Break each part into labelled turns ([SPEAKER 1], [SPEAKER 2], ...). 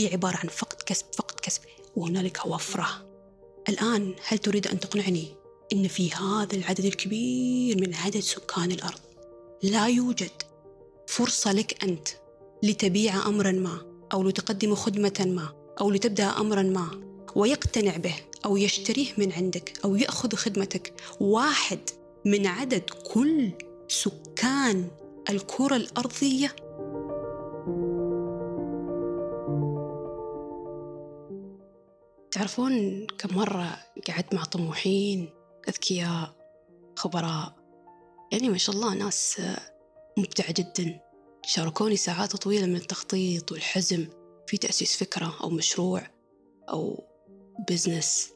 [SPEAKER 1] هي عبارة عن فقد كسب فقد كسب. وهنالك وفرة الآن هل تريد أن تقنعني إن في هذا العدد الكبير من عدد سكان الأرض لا يوجد فرصة لك أنت لتبيع أمرا ما أو لتقدم خدمة ما أو لتبدأ أمرا ما ويقتنع به أو يشتريه من عندك أو يأخذ خدمتك. واحد من عدد كل سكان الكرة الأرضية تعرفون كم مرة قعدت مع طموحين أذكياء خبراء؟ يعني ما شاء الله ناس مبدعة جدا. شاركوني ساعات طويلة من التخطيط والحزم في تأسيس فكرة أو مشروع أو بزنس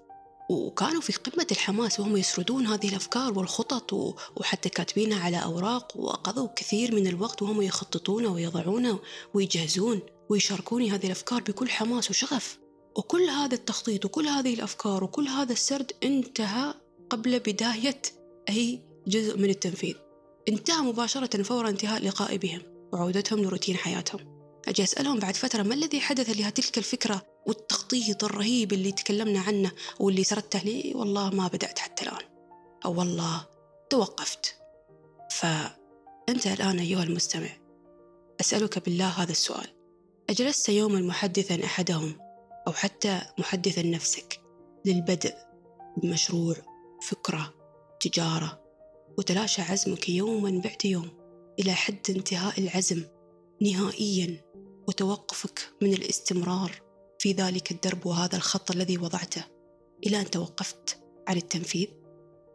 [SPEAKER 1] وكانوا في قمة الحماس وهم يسردون هذه الأفكار والخطط وحتى كاتبينها على أوراق وقضوا كثير من الوقت وهم يخططون ويضعون ويجهزون ويشاركوني هذه الأفكار بكل حماس وشغف. وكل هذا التخطيط وكل هذه الأفكار وكل هذا السرد انتهى قبل بداية أي جزء من التنفيذ. انتهى مباشرة فور انتهاء لقائي بهم وعودتهم لروتين حياتهم. أجي أسألهم بعد فترة ما الذي حدث لتلك الفكرة والتخطيط الرهيب اللي تكلمنا عنه واللي سردته لي؟ والله ما بدأت حتى الآن. أو والله توقفت. فأنت الآن أيها المستمع. أسألك بالله هذا السؤال. أجلست يوما محدثا أحدهم أو حتى محدثا نفسك للبدء بمشروع فكرة تجارة وتلاشى عزمك يوما بعد يوم إلى حد انتهاء العزم نهائيا وتوقفك من الاستمرار في ذلك الدرب وهذا الخط الذي وضعته. إلى أن توقفت عن التنفيذ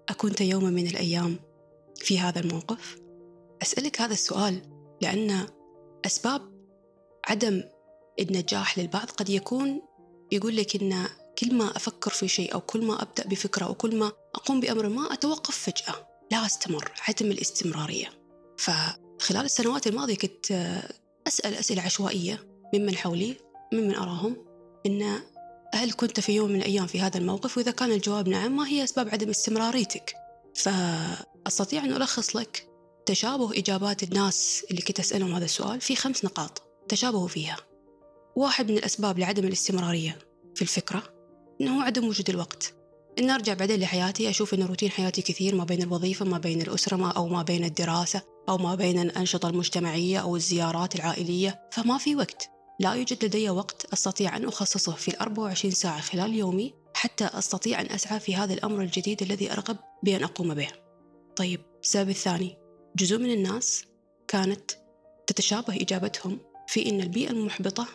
[SPEAKER 1] أكنت يوما من الأيام في هذا الموقف؟ أسألك هذا السؤال لأن أسباب عدم النجاح للبعض قد يكون يقول لك إن كل ما أفكر في شيء أو كل ما أبدأ بفكرة أو كل ما أقوم بأمر ما أتوقف فجأة لا أستمر عدم الاستمرارية. فخلال السنوات الماضية كنت أسأل أسئلة عشوائية ممن حولي ممن أراهم إن هل كنت في يوم من الأيام في هذا الموقف؟ وإذا كان الجواب نعم ما هي أسباب عدم استمراريتك؟ فأستطيع أن ألخص لك تشابه إجابات الناس اللي كنت أسألهم هذا السؤال في خمس نقاط تشابهوا فيها. واحد من الأسباب لعدم الاستمرارية. في الفكرة؟ إنه عدم وجود الوقت. إن أرجع بعدين لحياتي أشوف إن روتين حياتي كثير ما بين الوظيفة ما بين الأسرة ما أو ما بين الدراسة أو ما بين الأنشطة المجتمعية أو الزيارات العائلية فما في وقت. لا يوجد لدي وقت أستطيع أن أخصصه في ال 24 ساعة خلال يومي حتى أستطيع أن أسعى في هذا الأمر الجديد الذي أرغب بأن أقوم به. طيب السبب الثاني. جزء من الناس كانت تتشابه إجابتهم في أن البيئة المحبطة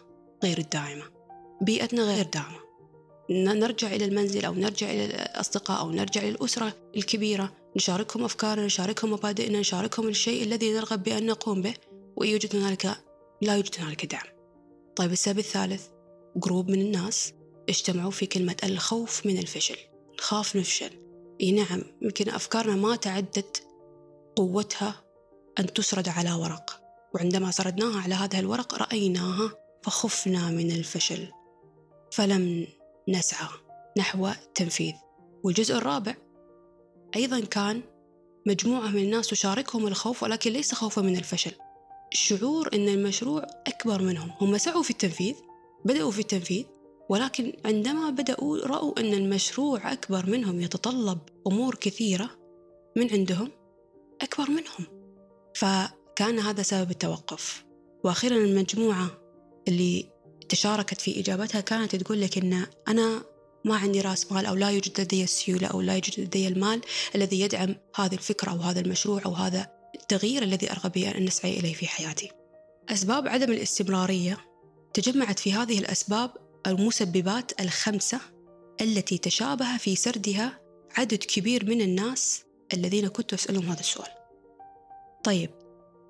[SPEAKER 1] غير الداعمة. بيئتنا غير داعمة. نرجع إلى المنزل أو نرجع إلى الأصدقاء أو نرجع إلى الأسرة الكبيرة نشاركهم أفكارنا نشاركهم مبادئنا نشاركهم الشيء الذي نرغب بأن نقوم به ويوجد هنالك لا يوجد هنالك دعم. طيب السبب الثالث جروب من الناس اجتمعوا في كلمة الخوف من الفشل. نخاف نفشل إي نعم يمكن أفكارنا ما تعدت قوتها أن تسرد على ورق. وعندما سردناها على هذا الورق رأيناها فخفنا من الفشل. فلم نسعى نحو التنفيذ والجزء الرابع أيضا كان مجموعة من الناس تشاركهم الخوف ولكن ليس خوفا من الفشل. شعور أن المشروع أكبر منهم. هم سعوا في التنفيذ بدأوا في التنفيذ ولكن عندما بدأوا رأوا أن المشروع أكبر منهم. يتطلب أمور كثيرة من عندهم أكبر منهم. فكان هذا سبب التوقف. وأخيرا المجموعة اللي تشاركت في إجابتها كانت تقول لك إن أنا ما عندي رأس مال أو لا يوجد لدي السيولة أو لا يوجد لدي المال الذي يدعم هذه الفكرة أو هذا المشروع أو هذا التغيير الذي أرغب أن نسعي إليه في حياتي أسباب عدم الاستمرارية تجمعت في هذه الأسباب المسببات الخمسة التي تشابه في سردها عدد كبير من الناس الذين كنت أسألهم هذا السؤال طيب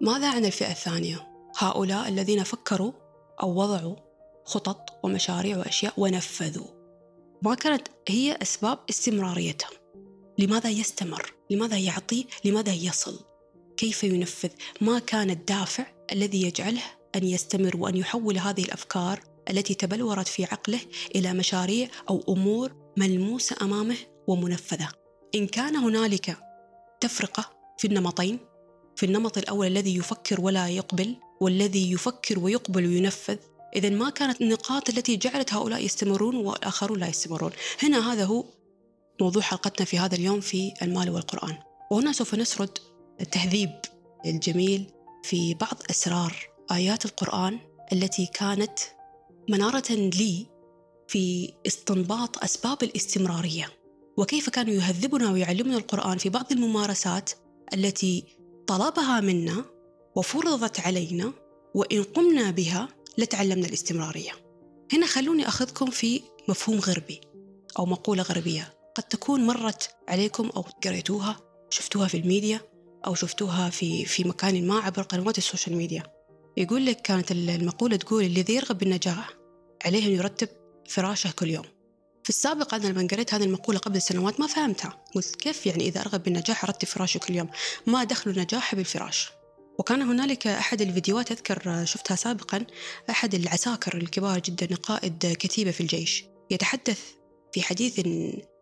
[SPEAKER 1] ماذا عن الفئة الثانية؟ هؤلاء الذين فكروا أو وضعوا خطط ومشاريع وأشياء ونفذوا ما كانت هي أسباب استمراريتهم لماذا يستمر؟ لماذا يعطي؟ لماذا يصل؟ كيف ينفذ؟ ما كان الدافع الذي يجعله أن يستمر وأن يحول هذه الأفكار التي تبلورت في عقله إلى مشاريع أو أمور ملموسة أمامه ومنفذة إن كان هنالك تفرقة في النمطين في النمط الأول الذي يفكر ولا يقبل والذي يفكر ويقبل وينفذ إذا ما كانت النقاط التي جعلت هؤلاء يستمرون والآخرون لا يستمرون. هنا هذا هو موضوع حلقتنا في هذا اليوم في المال والقرآن. وهنا سوف نسرد التهذيب الجميل في بعض أسرار آيات القرآن التي كانت منارة لي في استنباط أسباب الاستمرارية. وكيف كانوا يهذبنا ويعلمنا القرآن في بعض الممارسات التي طلبها منا وفرضت علينا وإن قمنا بها لتعلمنا الاستمرارية. هنا خلوني أخذكم في مفهوم غربي أو مقولة غربية. قد تكون مرت عليكم أو قريتوها شفتوها في الميديا أو شفتوها في في مكان ما عبر قنوات ال social media. يقول لك كانت المقولة تقول الذي يرغب بالنجاح عليه أن يرتب فراشه كل يوم في السابق أنا لما قريت هذه المقولة قبل سنوات ما فهمتها. قلت كيف يعني إذا أرغب بالنجاح أرتب فراشي كل يوم؟ ما دخل النجاح بالفراش. وكان هنالك أحد الفيديوهات أذكر شفتها سابقا أحد العساكر الكبار جدا قائد كتيبة في الجيش. يتحدث في حديث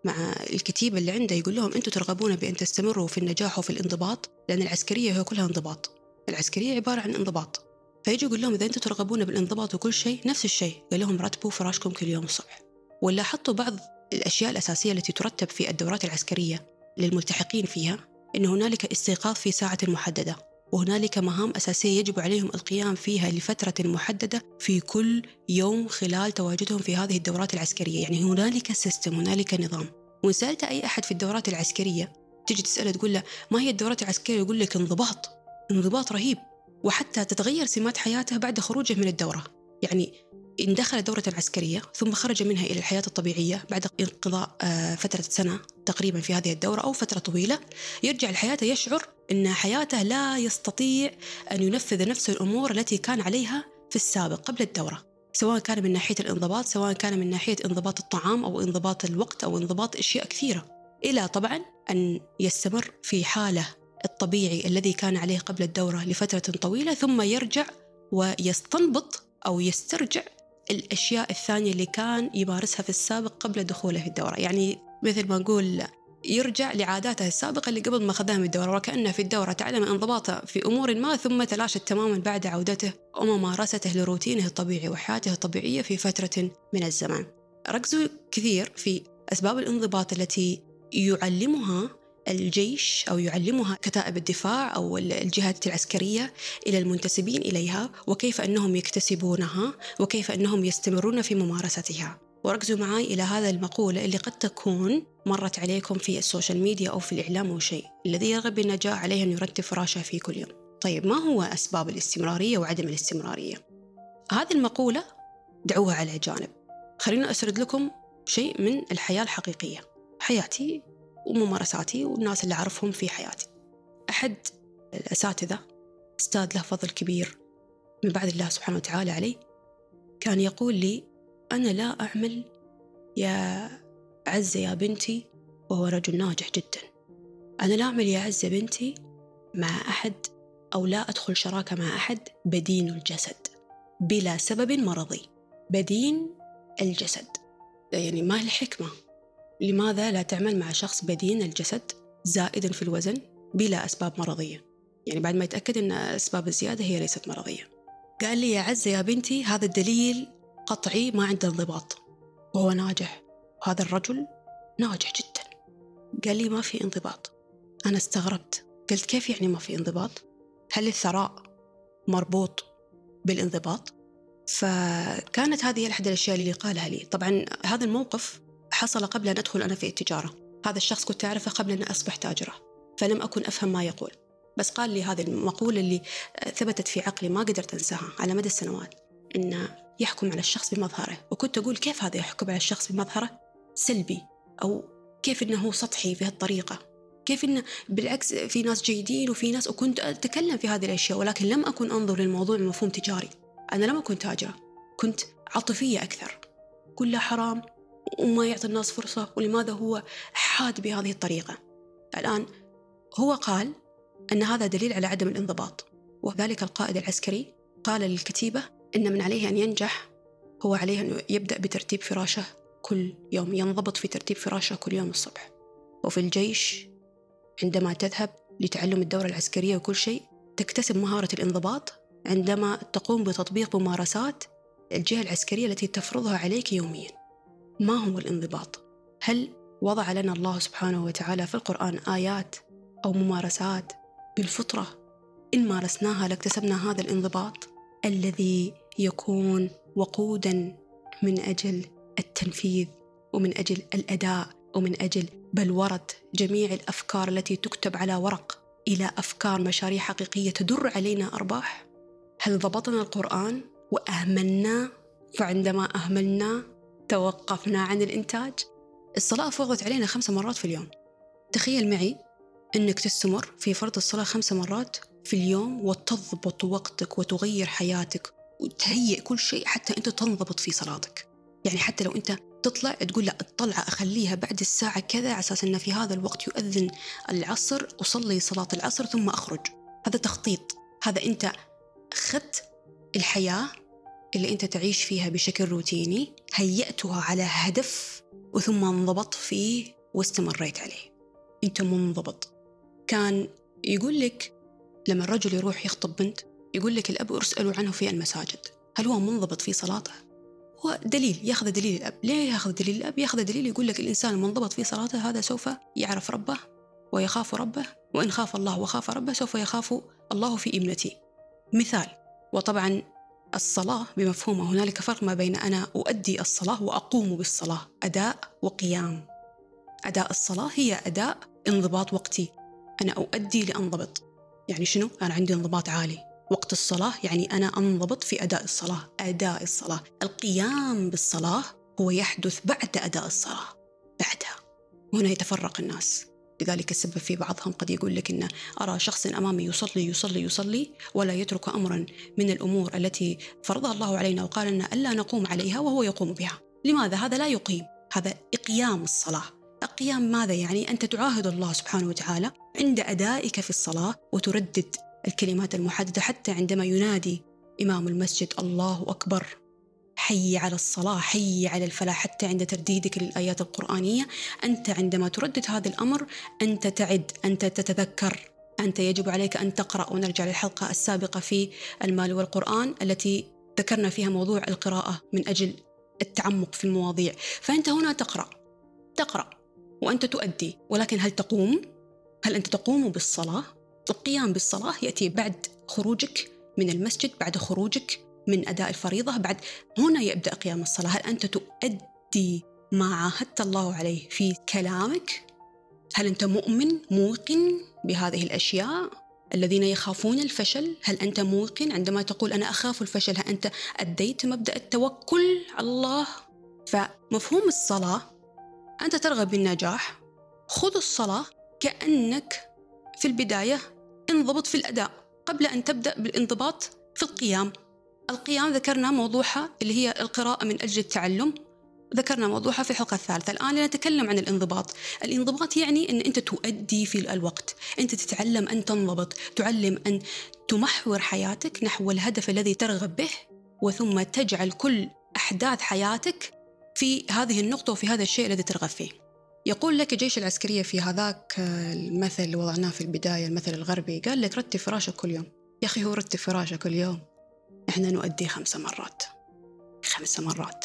[SPEAKER 1] مع الكتيبة اللي عنده يقول لهم أنتم ترغبون بأن تستمروا في النجاح وفي الانضباط لأن العسكرية هي كلها انضباط. العسكرية عبارة عن انضباط. فيجي يقول لهم إذا أنتم ترغبون بالانضباط وكل شيء نفس الشيء. قال لهم رتبوا فراشكم كل يوم الصبح. ولا حطوا بعض الأشياء الأساسية التي ترتب في الدورات العسكرية للملتحقين فيها أن هنالك استيقاظ في ساعة محددة. وهنالك مهام أساسية يجب عليهم القيام فيها لفترة محددة في كل يوم خلال تواجدهم في هذه الدورات العسكرية. يعني هنالك سيستم هنالك نظام. وإن سألت أي أحد في الدورات العسكرية تجي تسأله تقول له ما هي الدورات العسكرية؟ يقول لك انضباط. انضباط رهيب. وحتى تتغير سمات حياته بعد خروجه من الدورة. يعني إن دخل دورة عسكرية ثم خرج منها إلى الحياة الطبيعية بعد انقضاء آه، فترة سنة تقريبا في هذه الدورة أو فترة طويلة يرجع لحياته يشعر أن حياته لا يستطيع أن ينفذ نفس الأمور التي كان عليها في السابق قبل الدورة سواء كان من ناحية الانضباط سواء كان من ناحية انضباط الطعام أو انضباط الوقت أو انضباط أشياء كثيرة إلى طبعا أن يستمر في حاله الطبيعي الذي كان عليه قبل الدورة لفترة طويلة ثم يرجع ويستنبط أو يسترجع الأشياء الثانية اللي كان يمارسها في السابق قبل دخوله في الدورة. يعني مثل ما نقول يرجع لعاداته السابقة اللي قبل ما أخذها من الدورة وكأنه في الدورة تعلم انضباطه في أمور ما ثم تلاشت تماما بعد عودته وممارسته لروتينه الطبيعي وحياته الطبيعية في فترة من الزمان. ركزوا كثير في أسباب الانضباط التي يعلمها الجيش أو يعلمها كتائب الدفاع أو الجهات العسكرية إلى المنتسبين إليها وكيف أنهم يكتسبونها وكيف أنهم يستمرون في ممارستها. وركزوا معي إلى هذا المقولة اللي قد تكون مرت عليكم في ال social media أو في الإعلام أو شيء الذي يرغب بالنجاح عليه أن يرتب فراشه في كل يوم. طيب ما هو أسباب الاستمرارية وعدم الاستمرارية؟ هذه المقولة دعوها على جانب. خلينا أسرد لكم شيء من الحياة الحقيقية. حياتي وممارساتي والناس اللي أعرفهم في حياتي. أحد الأساتذة أستاذ له فضل كبير من بعد الله سبحانه وتعالى عليه كان يقول لي أنا لا أعمل يا عزة يا بنتي وهو رجل ناجح جدا. أنا لا أعمل يا عزة بنتي مع أحد أو لا أدخل شراكة مع أحد بدين الجسد بلا سبب مرضي. بدين الجسد. يعني ما الحكمة؟ لماذا لا تعمل مع شخص بدين الجسد زائدا في الوزن بلا أسباب مرضية؟ يعني بعد ما يتأكد أن أسباب الزيادة هي ليست مرضية. قال لي يا عزة يا بنتي هذا الدليل قطعي ما عنده انضباط. وهو ناجح. وهذا الرجل ناجح جدا. قال لي ما في انضباط. أنا استغربت. قلت كيف يعني ما في انضباط؟ هل الثراء مربوط بالانضباط؟ فكانت هذه أحد الأشياء اللي قالها لي. طبعا هذا الموقف حصل قبل أن أدخل أنا في التجارة. هذا الشخص كنت أعرفه قبل أن أصبح تاجرة. فلم أكن أفهم ما يقول. بس قال لي هذه المقولة اللي ثبتت في عقلي ما قدرت أنساها على مدى السنوات. إنه يحكم على الشخص بمظهره. وكنت أقول كيف هذا يحكم على الشخص بمظهره؟ سلبي. أو كيف هو سطحي بهالطريقة كيف إنه بالعكس في ناس جيدين وفي ناس وكنت أتكلم في هذه الأشياء ولكن لم أكن أنظر للموضوع من مفهوم تجاري. أنا لم أكن تاجرة كنت عاطفية أكثر. كلها حرام وما يعطي الناس فرصة ولماذا هو حاد بهذه الطريقة؟ الآن هو قال أن هذا دليل على عدم الانضباط. وذلك القائد العسكري قال للكتيبة إن من عليه أن ينجح هو عليه أن يبدأ بترتيب فراشه كل يوم ينضبط في ترتيب فراشه كل يوم الصبح. وفي الجيش عندما تذهب لتعلم الدورة العسكرية وكل شيء تكتسب مهارة الانضباط عندما تقوم بتطبيق ممارسات الجهة العسكرية التي تفرضها عليك يوميا. ما هو الانضباط؟ هل وضع لنا الله سبحانه وتعالى في القرآن آيات أو ممارسات بالفطرة؟ إن مارسناها لاكتسبنا هذا الانضباط الذي يكون وقودا من أجل التنفيذ ومن أجل الأداء ومن أجل بلورة جميع الأفكار التي تكتب على ورق إلى أفكار مشاريع حقيقية تدر علينا أرباح. هل ضبطنا القرآن وأهملناه فعندما أهملناه توقفنا عن الإنتاج؟ الصلاة فرضت علينا خمس مرات في اليوم. تخيل معي أنك تستمر في فرض الصلاة خمس مرات في اليوم وتضبط وقتك وتغير حياتك وتهيئ كل شيء حتى أنت تنضبط في صلاتك. يعني حتى لو أنت تطلع تقول لا الطلعة أخليها بعد الساعة كذا على أساس أن في هذا الوقت يؤذن العصر أصلي صلاة العصر ثم أخرج. هذا تخطيط. هذا أنت أخذت الحياة اللي أنت تعيش فيها بشكل روتيني هيأتها على هدف وثم انضبطت فيه واستمريت عليه. أنت منضبط. كان يقول لك لما الرجل يروح يخطب بنت يقول لك الأب ارسلوا عنه في المساجد. هل هو منضبط في صلاته؟ هو دليل ياخذ دليل الأب. ليه ياخذ دليل الأب؟ ياخذ دليل يقول لك الإنسان المنضبط في صلاته هذا سوف يعرف ربه ويخاف ربه وإن خاف الله وخاف ربه سوف يخاف الله في ابنته مثال وطبعا الصلاة بمفهومه. هنالك فرق ما بين أنا أؤدي الصلاة وأقوم بالصلاة أداء وقيام. أداء الصلاة هي أداء انضباط وقتي. أنا أؤدي لأنضبط. يعني شنو؟ أنا عندي انضباط عالي. وقت الصلاة يعني أنا أنضبط في أداء الصلاة. أداء الصلاة. القيام بالصلاة هو يحدث بعد أداء الصلاة. بعدها. هنا يتفرق الناس. لذلك السبب في بعضهم قد يقول لك إن أرى شخص أمامي يصلي يصلي يصلي ولا يترك أمرا من الأمور التي فرضها الله علينا وقال لنا ألا نقوم عليها وهو يقوم بها. لماذا؟ هذا لا يقيم. هذا إقيام الصلاة. القيام ماذا يعني؟ أنت تعاهد الله سبحانه وتعالى عند أدائك في الصلاة وتردد الكلمات المحددة حتى عندما ينادي إمام المسجد الله أكبر. حي على الصلاة حي على الفلاح حتى عند ترديدك للآيات القرآنية. أنت عندما تردد هذا الأمر أنت تعد أنت تتذكر. أنت يجب عليك أن تقرأ. ونرجع للحلقة السابقة في المال والقرآن التي ذكرنا فيها موضوع القراءة من أجل التعمق في المواضيع. فأنت هنا تقرأ تقرأ وأنت تؤدي. ولكن هل تقوم؟ هل أنت تقوم بالصلاة؟ القيام بالصلاة يأتي بعد خروجك من المسجد بعد خروجك من أداء الفريضة بعد هنا يبدأ قيام الصلاة. هل أنت تؤدي ما عاهدت الله عليه في كلامك؟ هل أنت مؤمن موقن بهذه الأشياء الذين يخافون الفشل؟ هل أنت موقن عندما تقول أنا أخاف الفشل؟ هل أنت أديت مبدأ التوكل على الله؟ فمفهوم الصلاة أنت ترغب بالنجاح خذ الصلاة كأنك في البداية انضبط في الأداء قبل أن تبدأ بالانضباط في القيام. القيام ذكرنا موضوعها اللي هي القراءة من أجل التعلم. ذكرنا موضوعها في الحلقة الثالثة. الآن لنتكلم عن الانضباط. الانضباط يعني أن أنت تؤدي في الوقت. أنت تتعلم أن تنضبط. تعلم أن تمحور حياتك نحو الهدف الذي ترغب به وثم تجعل كل أحداث حياتك في هذه النقطة وفي هذا الشيء الذي ترغب فيه. يقول لك الجيش العسكرية في هذاك المثل اللي وضعناه في البداية المثل الغربي قال لك رتب فراشك كل يوم. يا أخي هو رتب فراشك كل يوم. إحنا نؤدي خمسة مرات. خمسة مرات.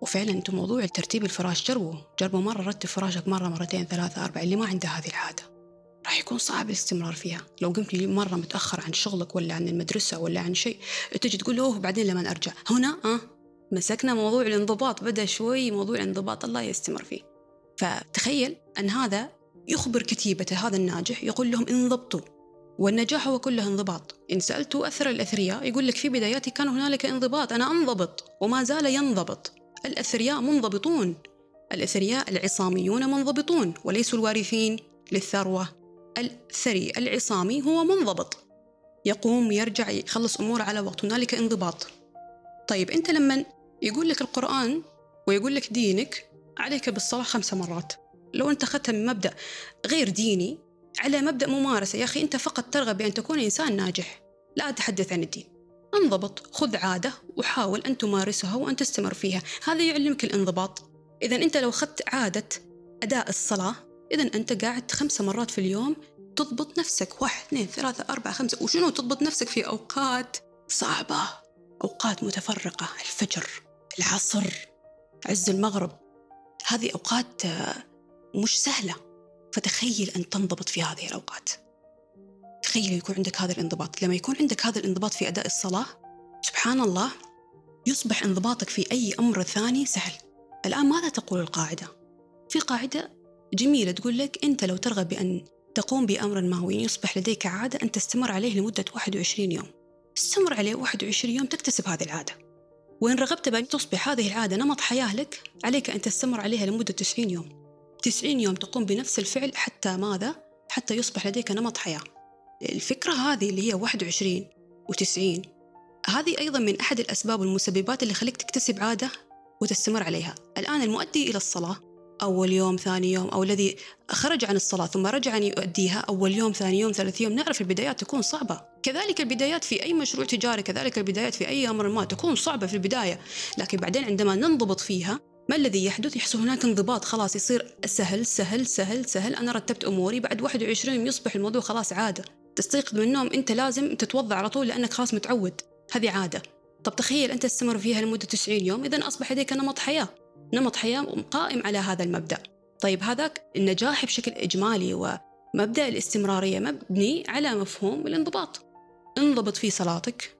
[SPEAKER 1] وفعلا أنتم موضوع ترتيب الفراش جربوا جربوا مرة رتب فراشك مرة مرتين ثلاثة أربعة اللي ما عنده هذه العادة. راح يكون صعب الاستمرار فيها. لو قمت مرة متأخر عن شغلك ولا عن المدرسة ولا عن شيء تجي تقول أوه بعدين لما أرجع؟ هنا؟ أه. مسكنا موضوع الانضباط. بدأ شوي موضوع الانضباط. الله يستمر فيه. فتخيل أن هذا يخبر كتيبة هذا الناجح يقول لهم انضبطوا والنجاح هو كله انضباط. إن سألتوا أثر الأثرياء يقول لك في بداياتي كان هنالك انضباط أنا أنضبط وما زال ينضبط. الأثرياء منضبطون الأثرياء العصاميون منضبطون وليسوا الوارثين للثروة. الثري العصامي هو منضبط. يقوم يرجع يخلص أموره على وقت هنالك انضباط. طيب أنت لما يقول لك القرآن ويقول لك دينك عليك بالصلاة خمس مرات. لو أنت أخذتها من مبدأ غير ديني على مبدأ ممارسة يا أخي أنت فقط ترغب بأن تكون إنسان ناجح. لا أتحدث عن الدين. انضبط خذ عادة وحاول أن تمارسها وأن تستمر فيها. هذا يعلمك الانضباط. إذا أنت لو أخذت عادة أداء الصلاة إذا أنت قاعد خمسة مرات في اليوم تضبط نفسك. واحد اثنين ثلاثة أربعة خمسة. وشنو تضبط نفسك في أوقات صعبة؟ أوقات متفرقة. الفجر العصر عز المغرب. هذه أوقات آه، مش سهلة. فتخيل أن تنضبط في هذه الأوقات. تخيل يكون عندك هذا الانضباط. لما يكون عندك هذا الانضباط في أداء الصلاة سبحان الله يصبح انضباطك في أي أمر ثاني سهل. الآن ماذا تقول القاعدة؟ في قاعدة جميلة تقول لك أنت لو ترغب بأن تقوم بأمر ما هو يصبح لديك عادة أن تستمر عليه لمدة 21 يوم. استمر عليه 21 يوم تكتسب هذه العادة. وإن رغبت بأن تصبح هذه العادة نمط حياة لك عليك أن تستمر عليها لمدة 90 يوم. 90 يوم تقوم بنفس الفعل حتى ماذا؟ حتى يصبح لديك نمط حياة. الفكرة هذه اللي هي 21 و90 هذه أيضا من أحد الأسباب والمسببات اللي خليك تكتسب عادة وتستمر عليها. الآن المؤدي إلى الصلاة أول يوم ثاني يوم أو الذي خرج عن الصلاة ثم رجع أن يؤديها أول يوم ثاني يوم ثالث يوم. نعرف البدايات تكون صعبة. كذلك البدايات في أي مشروع تجاري كذلك البدايات في أي أمر ما تكون صعبة في البداية. لكن بعدين عندما ننضبط فيها ما الذي يحدث؟ يحصل هناك انضباط. خلاص يصير سهل سهل سهل سهل. أنا رتبت أموري بعد 21 يوم يصبح الموضوع خلاص عادة. تستيقظ من النوم أنت لازم تتوضأ على طول لأنك خلاص متعود. هذه عادة. طب تخيل أنت تستمر فيها لمدة 90 يوم إذا أصبح لديك نمط حياة. نمط حياة قائم على هذا المبدأ. طيب هذاك النجاح بشكل إجمالي ومبدأ الاستمرارية مبني على مفهوم الانضباط. انضبط في صلاتك.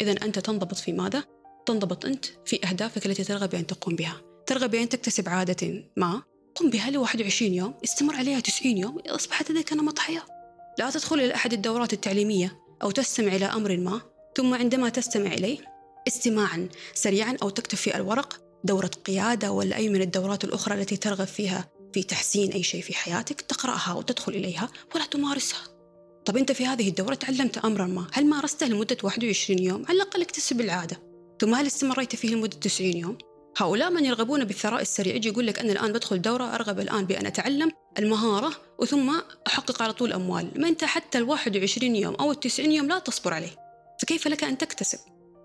[SPEAKER 1] إذا أنت تنضبط في ماذا؟ تنضبط أنت في أهدافك التي ترغب بأن تقوم بها. ترغب بأن تكتسب عادة ما؟ قم بها ل 21 يوم استمر عليها 90 يوم أصبحت لديك نمط حياة. لا تدخل إلى أحد الدورات التعليمية أو تستمع إلى أمر ما ثم عندما تستمع إليه استماعا سريعا أو تكتب في الورق دورة قيادة ولا أي من الدورات الأخرى التي ترغب فيها في تحسين أي شيء في حياتك تقرأها وتدخل إليها ولا تمارسها. طب أنت في هذه الدورة تعلمت أمرا ما هل مارسته لمدة 21 يوم؟ على الأقل اكتسب العادة؟ ثم هل استمريت فيه لمدة 90 يوم؟ هؤلاء من يرغبون بالثراء السريع يجي يقول لك أنا الآن بدخل دورة أرغب الآن بأن أتعلم المهارة وثم أحقق على طول أموال. ما أنت حتى ال 21 يوم أو ال 90 يوم لا تصبر عليه. فكيف لك أن تكتسب؟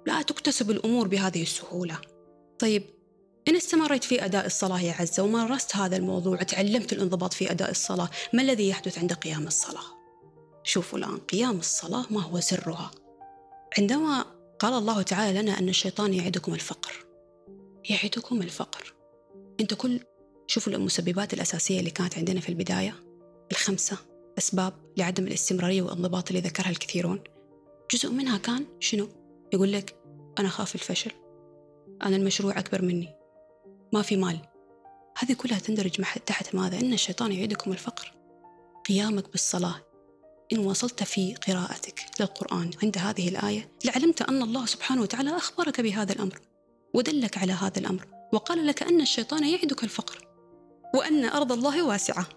[SPEAKER 1] لا تكتسب الأمور بهذه السهولة. طيب إن استمريت في أداء الصلاة يا عزة ومارست هذا الموضوع تعلمت الانضباط في أداء الصلاة ما الذي يحدث عند قيام الصلاة؟ شوفوا الآن قيام الصلاة ما هو سرها عندما قال الله تعالى لنا أن الشيطان يعدكم الفقر يعدكم الفقر أنت كل شوفوا المسببات الأساسية اللي كانت عندنا في البداية الخمسة أسباب لعدم الاستمرارية والانضباط اللي ذكرها الكثيرون جزء منها كان شنو؟ يقول لك أنا خاف الفشل أنا المشروع أكبر مني ما في مال. هذه كلها تندرج تحت ماذا؟ إن الشيطان يعيدكم الفقر. قيامك بالصلاة. إن وصلت في قراءتك للقرآن عند هذه الآية لعلمت أن الله سبحانه وتعالى أخبرك بهذا الأمر ودلك على هذا الأمر وقال لك أن الشيطان يعدك الفقر وأن أرض الله واسعة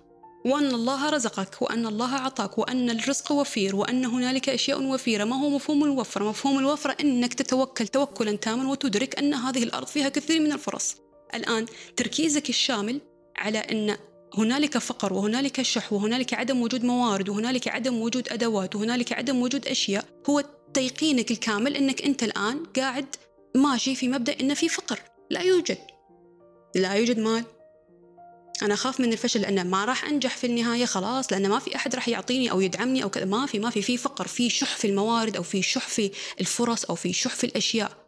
[SPEAKER 1] وأن الله رزقك وأن الله أعطاك وأن الرزق وفير وأن هنالك أشياء وفيرة. ما هو مفهوم الوفرة مفهوم الوفرة أنك تتوكل توكلا تاما وتدرك أن هذه الأرض فيها كثير من الفرص. الآن تركيزك الشامل على أن هنالك فقر وهنالك شح وهنالك عدم وجود موارد وهنالك عدم وجود أدوات وهنالك عدم وجود أشياء هو تيقينك الكامل أنك أنت الآن قاعد ماشي في مبدأ أن في فقر. لا يوجد. لا يوجد مال. أنا أخاف من الفشل لأن ما راح أنجح في النهاية خلاص لأن ما في أحد راح يعطيني أو يدعمني أو كذا. ما في ما في في فقر في شح في الموارد أو في شح في الفرص أو في شح في الأشياء.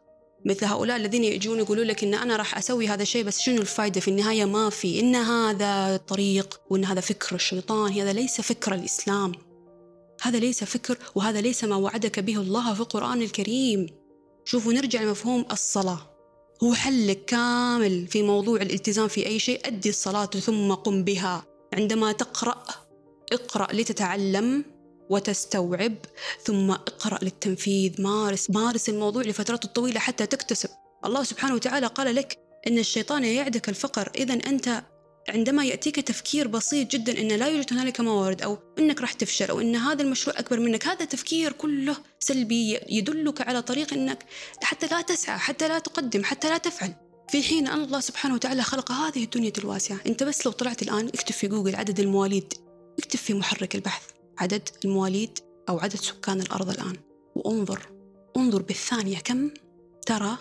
[SPEAKER 1] مثل هؤلاء الذين يجون يقولوا لك إن أنا راح أسوي هذا الشيء بس شنو الفائده في النهاية ما في. إن هذا طريق وإن هذا فكر الشيطان هذا ليس فكر الإسلام. هذا ليس فكر وهذا ليس ما وعدك به الله في القرآن الكريم. شوفوا نرجع لمفهوم الصلاة. هو حلك كامل في موضوع الالتزام في أي شيء. أدي الصلاة ثم قم بها. عندما تقرأ اقرأ لتتعلم. وتستوعب. ثم اقرأ للتنفيذ. مارس مارس الموضوع لفترات طويلة حتى تكتسب. الله سبحانه وتعالى قال لك إن الشيطان يعدك الفقر. إذا أنت عندما يأتيك تفكير بسيط جدا أن لا يوجد هنالك موارد أو أنك راح تفشل أو أن هذا المشروع أكبر منك. هذا تفكير كله سلبي يدلك على طريق أنك حتى لا تسعى حتى لا تقدم حتى لا تفعل. في حين أن الله سبحانه وتعالى خلق هذه الدنيا الواسعة. أنت بس لو طلعت الآن اكتب في جوجل عدد المواليد اكتب في محرك البحث. عدد المواليد أو عدد سكان الأرض الآن. وانظر انظر بالثانية كم ترى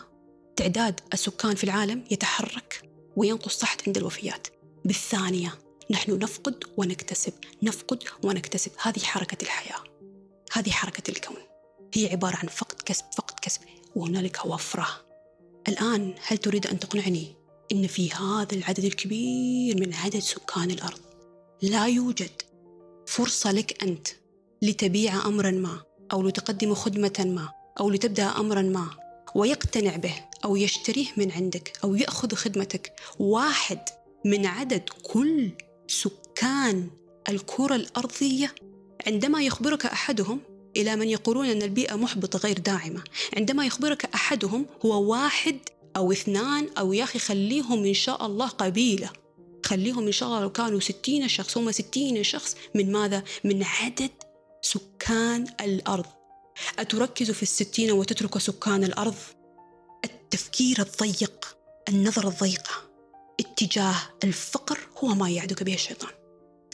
[SPEAKER 1] تعداد السكان في العالم يتحرك وينقص تحت عند الوفيات. بالثانية نحن نفقد ونكتسب نفقد ونكتسب. هذه حركة الحياة. هذه حركة الكون. هي عبارة عن فقد كسب فقد كسب. وهنالك وفرة. الآن هل تريد أن تقنعني إن في هذا العدد الكبير من عدد سكان الأرض؟ لا يوجد. فرصة لك أنت لتبيع أمرا ما أو لتقدم خدمة ما أو لتبدأ أمرا ما. ويقتنع به أو يشتريه من عندك أو يأخذ خدمتك. واحد من عدد كل سكان الكرة الأرضية عندما يخبرك أحدهم إلى من يقولون أن البيئة محبطة غير داعمة عندما يخبرك أحدهم هو واحد أو اثنان أو يا أخي خليهم إن شاء الله قبيلة. خليهم إن شاء الله لو كانوا ستين شخص هم ستين شخص. من ماذا؟ من عدد سكان الأرض. أتركز في الستين وتترك سكان الأرض؟ التفكير الضيق النظرة الضيقة اتجاه الفقر هو ما يعدك به الشيطان.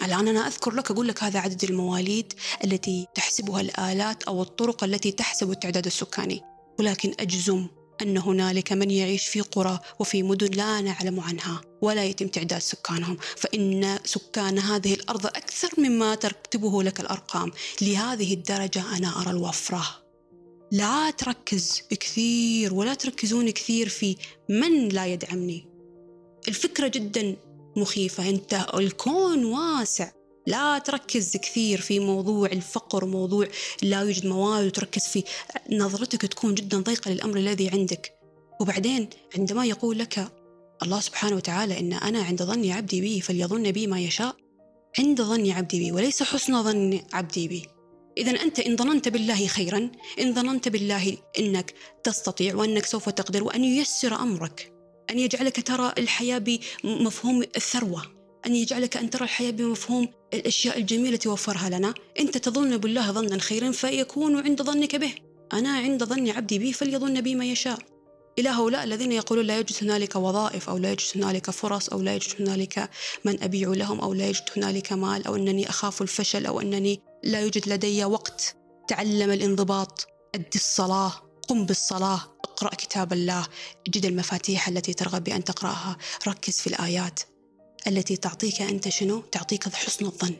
[SPEAKER 1] الآن أنا أذكر لك أقول لك هذا عدد المواليد التي تحسبها الآلات أو الطرق التي تحسب التعداد السكاني. ولكن أجزم أن هنالك من يعيش في قرى وفي مدن لا نعلم عنها. ولا يتم تعداد سكانهم. فإن سكان هذه الأرض أكثر مما تكتبه لك الأرقام. لهذه الدرجة أنا أرى الوفرة. لا تركز كثير ولا تركزون كثير في من لا يدعمني. الفكرة جدا مخيفة. أنت الكون واسع. لا تركز كثير في موضوع الفقر موضوع لا يوجد موارد وتركز في نظرتك تكون جدا ضيقة للأمر الذي عندك. وبعدين عندما يقول لك الله سبحانه وتعالى إن أنا عند ظن عبدي بي فليظن بي ما يشاء عند ظن عبدي بي وليس حسن ظن عبدي بي. إذا أنت إن ظننت بالله خيرا إن ظننت بالله إنك تستطيع وأنك سوف تقدر وأن ييسر أمرك أن يجعلك ترى الحياة بمفهوم الثروة أن يجعلك أن ترى الحياة بمفهوم الأشياء الجميلة التي وفرها لنا. أنت تظن بالله ظنا خيرا فيكون عند ظنك به. أنا عند ظن عبدي بي فليظن بي ما يشاء. إلى هؤلاء الذين يقولون لا يوجد هنالك وظائف أو لا يوجد هنالك فرص أو لا يوجد هنالك من أبيع لهم أو لا يوجد هنالك مال أو أنني أخاف الفشل أو أنني لا يوجد لدي وقت. تعلم الانضباط. أدي الصلاة. قم بالصلاة. اقرأ كتاب الله. جد المفاتيح التي ترغب بأن تقرأها. ركز في الآيات التي تعطيك أنت شنو؟ تعطيك حسن الظن.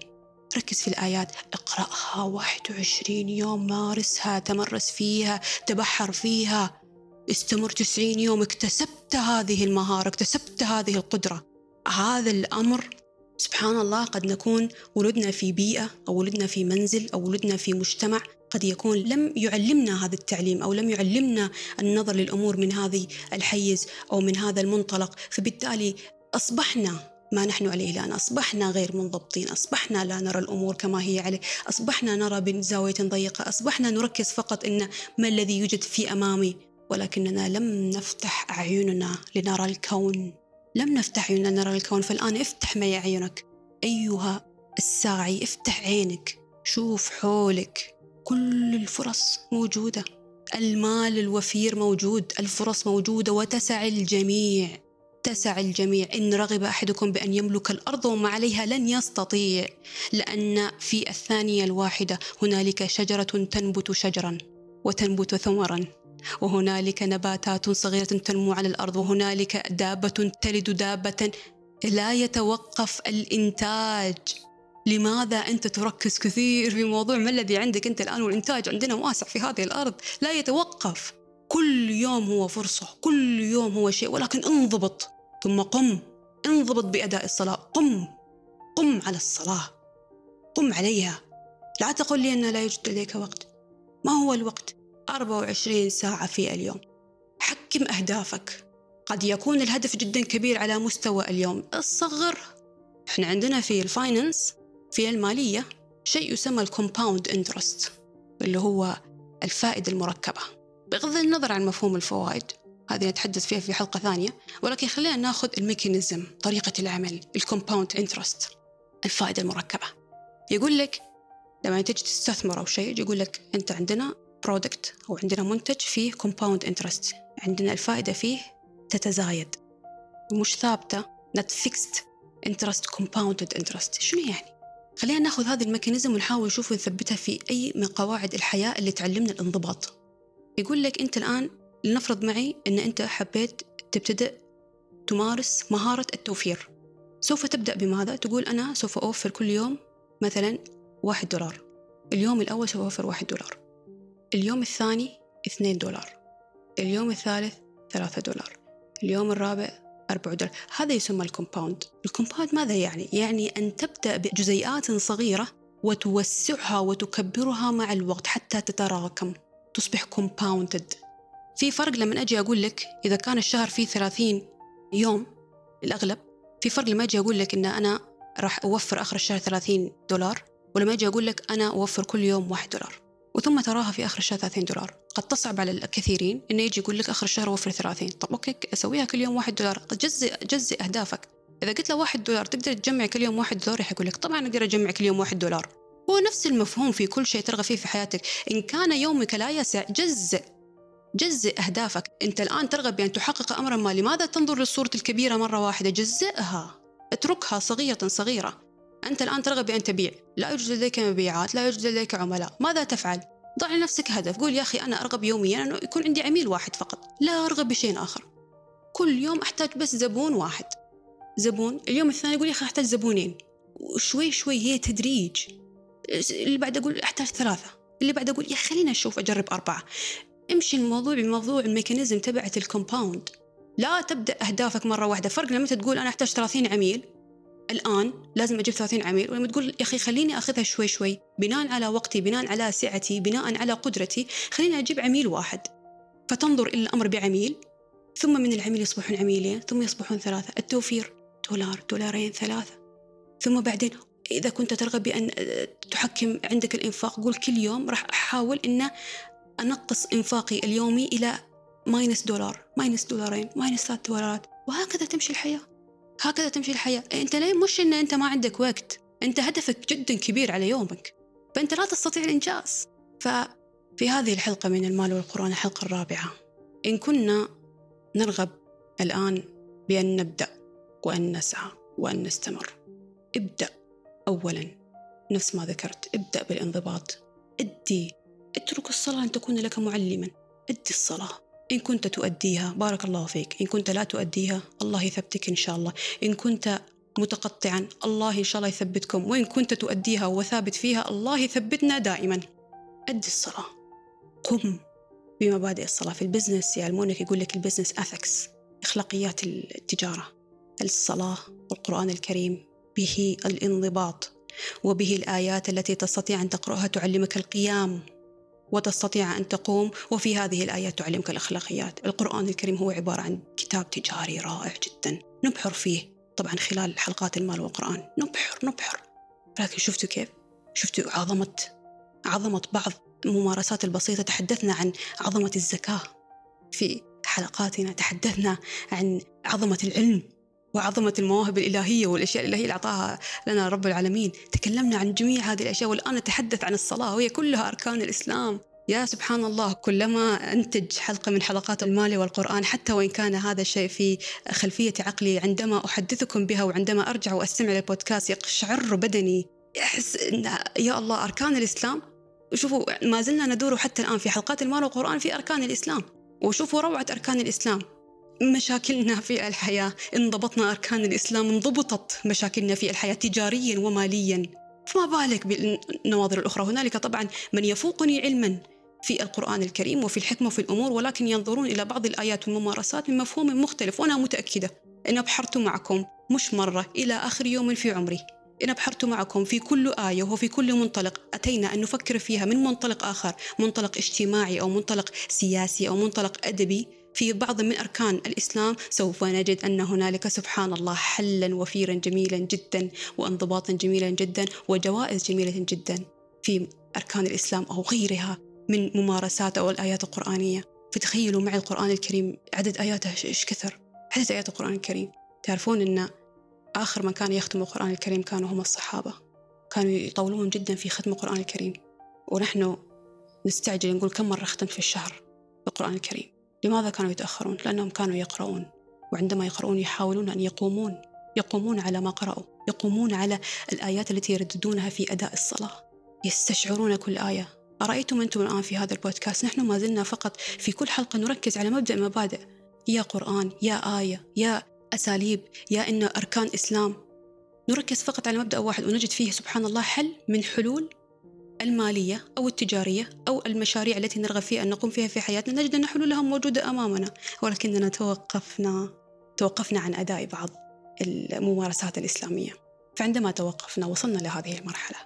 [SPEAKER 1] ركز في الآيات. اقرأها 21 يوم. مارسها. تمرس فيها. تبحر فيها. استمر 90 يوم اكتسبت هذه المهارة اكتسبت هذه القدرة. هذا الأمر سبحان الله قد نكون ولدنا في بيئة أو ولدنا في منزل أو ولدنا في مجتمع قد يكون لم يعلمنا هذا التعليم أو لم يعلمنا النظر للأمور من هذه الحيز أو من هذا المنطلق. فبالتالي أصبحنا ما نحن عليه الآن. أصبحنا غير منضبطين. أصبحنا لا نرى الأمور كما هي عليه. أصبحنا نرى بزاوية ضيقة. أصبحنا نركز فقط إن ما الذي يوجد في أمامي ولكننا لم نفتح أعيننا لنرى الكون. لم نفتح عيوننا لنرى الكون. فالآن افتح معي أعينك أيها الساعي افتح عينك. شوف حولك. كل الفرص موجودة. المال الوفير موجود. الفرص موجودة وتسع الجميع. تسع الجميع. إن رغب أحدكم بأن يملك الأرض وما عليها لن يستطيع. لأن في الثانية الواحدة هنالك شجرة تنبت شجرا وتنبت ثمرا. وهنالك نباتات صغيرة تنمو على الأرض وهنالك دابة تلد دابة لا يتوقف الإنتاج. لماذا أنت تركز كثير في موضوع ما الذي عندك أنت الآن؟ والإنتاج عندنا واسع في هذه الأرض لا يتوقف. كل يوم هو فرصة كل يوم هو شيء ولكن انضبط. ثم قم. انضبط بأداء الصلاة. قم. قم على الصلاة. قم عليها. لا تقل لي أن لا يوجد لديك وقت. ما هو الوقت؟ 24 ساعة في اليوم. حكم أهدافك. قد يكون الهدف جدا كبير على مستوى اليوم. الصغر. إحنا عندنا في ال finance في المالية شيء يسمى ال compound interest اللي هو الفائدة المركبة. بغض النظر عن مفهوم الفوائد هذه نتحدث فيها في حلقة ثانية ولكن خلينا ناخذ ال mechanism طريقة العمل ال compound interest الفائدة المركبة. يقول لك لما تجي تستثمر أو شيء يقول لك أنت عندنا product أو عندنا منتج فيه compound interest عندنا الفائدة فيه تتزايد. مش ثابتة not fixed interest compounded interest. شنو يعني؟ خلينا ناخذ هذه ال mechanism ونحاول نشوف ونثبتها في أي من قواعد الحياة اللي تعلمنا الانضباط. يقول لك أنت الآن لنفرض معي أن أنت حبيت تبتدأ تمارس مهارة التوفير. سوف تبدأ بماذا؟ تقول أنا سوف أوفر كل يوم مثلا واحد دولار. اليوم الأول سوف أوفر واحد دولار. اليوم الثاني اثنين دولار اليوم الثالث ثلاثة دولار اليوم الرابع أربعة دولار. هذا يسمى ال compound. ال compound ماذا يعني؟ يعني أن تبدأ بجزيئات صغيرة وتوسعها وتكبرها مع الوقت حتى تتراكم تصبح compounded في فرق لما أجي أقول لك إذا كان الشهر فيه ثلاثين يوم الأغلب في فرق لما أجي أقول لك إن أنا راح أوفر آخر الشهر ثلاثين دولار ولما أجي أقول لك أنا أوفر كل يوم واحد دولار. وثم تراها في آخر الشهر 30 دولار. قد تصعب على الكثيرين إنه يجي يقول لك آخر الشهر وفر 30 طب أوكي أسويها كل يوم واحد دولار. جزء جزء أهدافك. إذا قلت له واحد دولار تقدر تجمع كل يوم واحد دولار؟ يقول لك طبعا أقدر أجمع كل يوم واحد دولار. هو نفس المفهوم في كل شيء ترغب فيه في حياتك. إن كان يومك لا يسع جزء جزء أهدافك. أنت الآن ترغب بأن تحقق أمرا ما. لماذا تنظر للصورة الكبيرة مرة واحدة؟ جزئها. اتركها صغيرة صغيرة. أنت الآن ترغب بأن تبيع. لا يوجد لديك مبيعات لا يوجد لديك عملاء. ماذا تفعل؟ ضع لنفسك هدف. قول يا أخي أنا أرغب يوميا أنه يكون عندي عميل واحد فقط. لا أرغب بشيء آخر. كل يوم أحتاج بس زبون واحد. زبون. اليوم الثاني يقول يا أخي أحتاج زبونين. وشوي شوي هي تدريج. اللي بعد أقول أحتاج ثلاثة. اللي بعد أقول يا خلينا أشوف أجرب أربعة. امشي الموضوع بموضوع ال mechanism تبعت ال compound. لا تبدأ أهدافك مرة واحدة. فرق لما تقول أنا أحتاج 30 عميل. الآن لازم أجيب 30 عميل ولما تقول يا أخي خليني أخذها شوي شوي بناء على وقتي بناء على سعتي بناء على قدرتي خليني أجيب عميل واحد. فتنظر إلى الأمر بعميل ثم من العميل يصبحون عميلين ثم يصبحون ثلاثة. التوفير دولار دولارين ثلاثة. ثم بعدين إذا كنت ترغب بأن تحكم عندك الإنفاق قول كل يوم راح أحاول أن أنقص إنفاقي اليومي إلى minus دولار minus دولارين minus ثلاث دولارات. وهكذا تمشي الحياة. هكذا تمشي الحياة. أنت ليه؟ مش إن أنت ما عندك وقت. أنت هدفك جدا كبير على يومك. فأنت لا تستطيع الإنجاز. ففي هذه الحلقة من المال والقرآن الحلقة الرابعة. إن كنا نرغب الآن بأن نبدأ وأن نسعى وأن نستمر. ابدأ أولا. نفس ما ذكرت. ابدأ بالانضباط. ادي اترك الصلاة أن تكون لك معلما. ادي الصلاة. إن كنت تؤديها بارك الله فيك. إن كنت لا تؤديها الله يثبتك إن شاء الله. إن كنت متقطعا الله إن شاء الله يثبتكم. وإن كنت تؤديها وثابت فيها الله يثبتنا دائما. أدي الصلاة. قم بمبادئ الصلاة. في ال business يعلمونك يقول لك ال business ethics أخلاقيات التجارة. الصلاة والقرآن الكريم به الانضباط وبه الآيات التي تستطيع أن تقرأها تعلمك القيام. وتستطيع أن تقوم وفي هذه الآيات تعلمك الأخلاقيات. القرآن الكريم هو عبارة عن كتاب تجاري رائع جدا. نبحر فيه. طبعا خلال حلقات المال والقرآن. نبحر نبحر. لكن شفتوا كيف؟ شفتوا عظمة عظمة بعض الممارسات البسيطة؟ تحدثنا عن عظمة الزكاة في حلقاتنا. تحدثنا عن عظمة العلم. وعظمة المواهب الإلهية والأشياء الإلهية اللي أعطاها لنا رب العالمين. تكلمنا عن جميع هذه الأشياء والآن نتحدث عن الصلاة. وهي كلها أركان الإسلام. يا سبحان الله كلما أنتج حلقة من حلقات المال والقرآن حتى وإن كان هذا الشيء في خلفية عقلي عندما أحدثكم بها وعندما أرجع وأستمع للبودكاست يقشعر بدني. يحس إن يا الله أركان الإسلام؟ شوفوا ما زلنا ندور حتى الآن في حلقات المال والقرآن في أركان الإسلام. وشوفوا روعة أركان الإسلام. مشاكلنا في الحياة. انضبطنا أركان الإسلام انضبطت مشاكلنا في الحياة تجاريا وماليا. فما بالك بالنواظر الأخرى؟ هنالك طبعا من يفوقني علما في القرآن الكريم وفي الحكمة وفي الأمور ولكن ينظرون إلى بعض الآيات والممارسات من مفهوم مختلف وأنا متأكدة أن أبحرت معكم مش مرة إلى آخر يوم في عمري. إن أبحرت معكم في كل آية وفي كل منطلق أتينا أن نفكر فيها من منطلق آخر منطلق اجتماعي أو منطلق سياسي أو منطلق أدبي. في بعض من أركان الإسلام سوف نجد أن هنالك سبحان الله حلا وفيرا جميلا جدا وانضباطا جميلا جدا وجوائز جميلة جدا في أركان الإسلام أو غيرها من ممارسات أو الآيات القرآنية. فتخيلوا معي القرآن الكريم عدد آياته إيش كثر؟ عدد آيات القرآن الكريم. تعرفون أن آخر من كان يختم القرآن الكريم كانوا هم الصحابة. كانوا يطولون جدا في ختم القرآن الكريم. ونحن نستعجل نقول كم مرة ختمت في الشهر القرآن الكريم. لماذا كانوا يتأخرون؟ لأنهم كانوا يقرؤون وعندما يقرؤون يحاولون أن يقومون يقومون على ما قرأوا يقومون على الآيات التي يرددونها في أداء الصلاة يستشعرون كل آية. أرأيتم أنتم الآن في هذا البودكاست؟ نحن ما زلنا فقط في كل حلقة نركز على مبدأ مبادئ. يا قرآن يا آية يا أساليب يا إن أركان إسلام. نركز فقط على مبدأ واحد ونجد فيه سبحان الله حل من حلول المالية أو التجارية أو المشاريع التي نرغب فيها أن نقوم فيها في حياتنا نجد أن حلولها موجودة أمامنا. ولكننا توقفنا توقفنا عن أداء بعض الممارسات الإسلامية. فعندما توقفنا وصلنا لهذه المرحلة.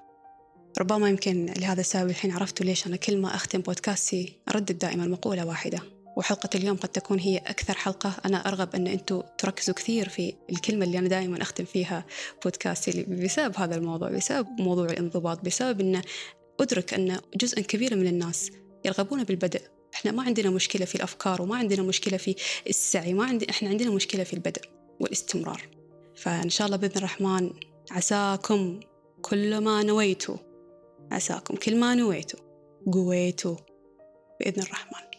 [SPEAKER 1] ربما يمكن لهذا السبب الحين عرفتوا ليش أنا كل ما أختم بودكاستي أردد دائما مقولة واحدة. وحلقة اليوم قد تكون هي أكثر حلقة. أنا أرغب أن أنتم تركزوا كثير في الكلمة اللي أنا دائما أختم فيها بودكاستي بسبب هذا الموضوع بسبب موضوع الانضباط بسبب أن أدرك أن جزء كبير من الناس يرغبون بالبدء. إحنا ما عندنا مشكلة في الأفكار وما عندنا مشكلة في السعي ما عندنا إحنا عندنا مشكلة في البدء والاستمرار. فإن شاء الله بإذن الرحمن عساكم كل ما نويتوا عساكم كل ما نويتوا قويتوا بإذن الرحمن.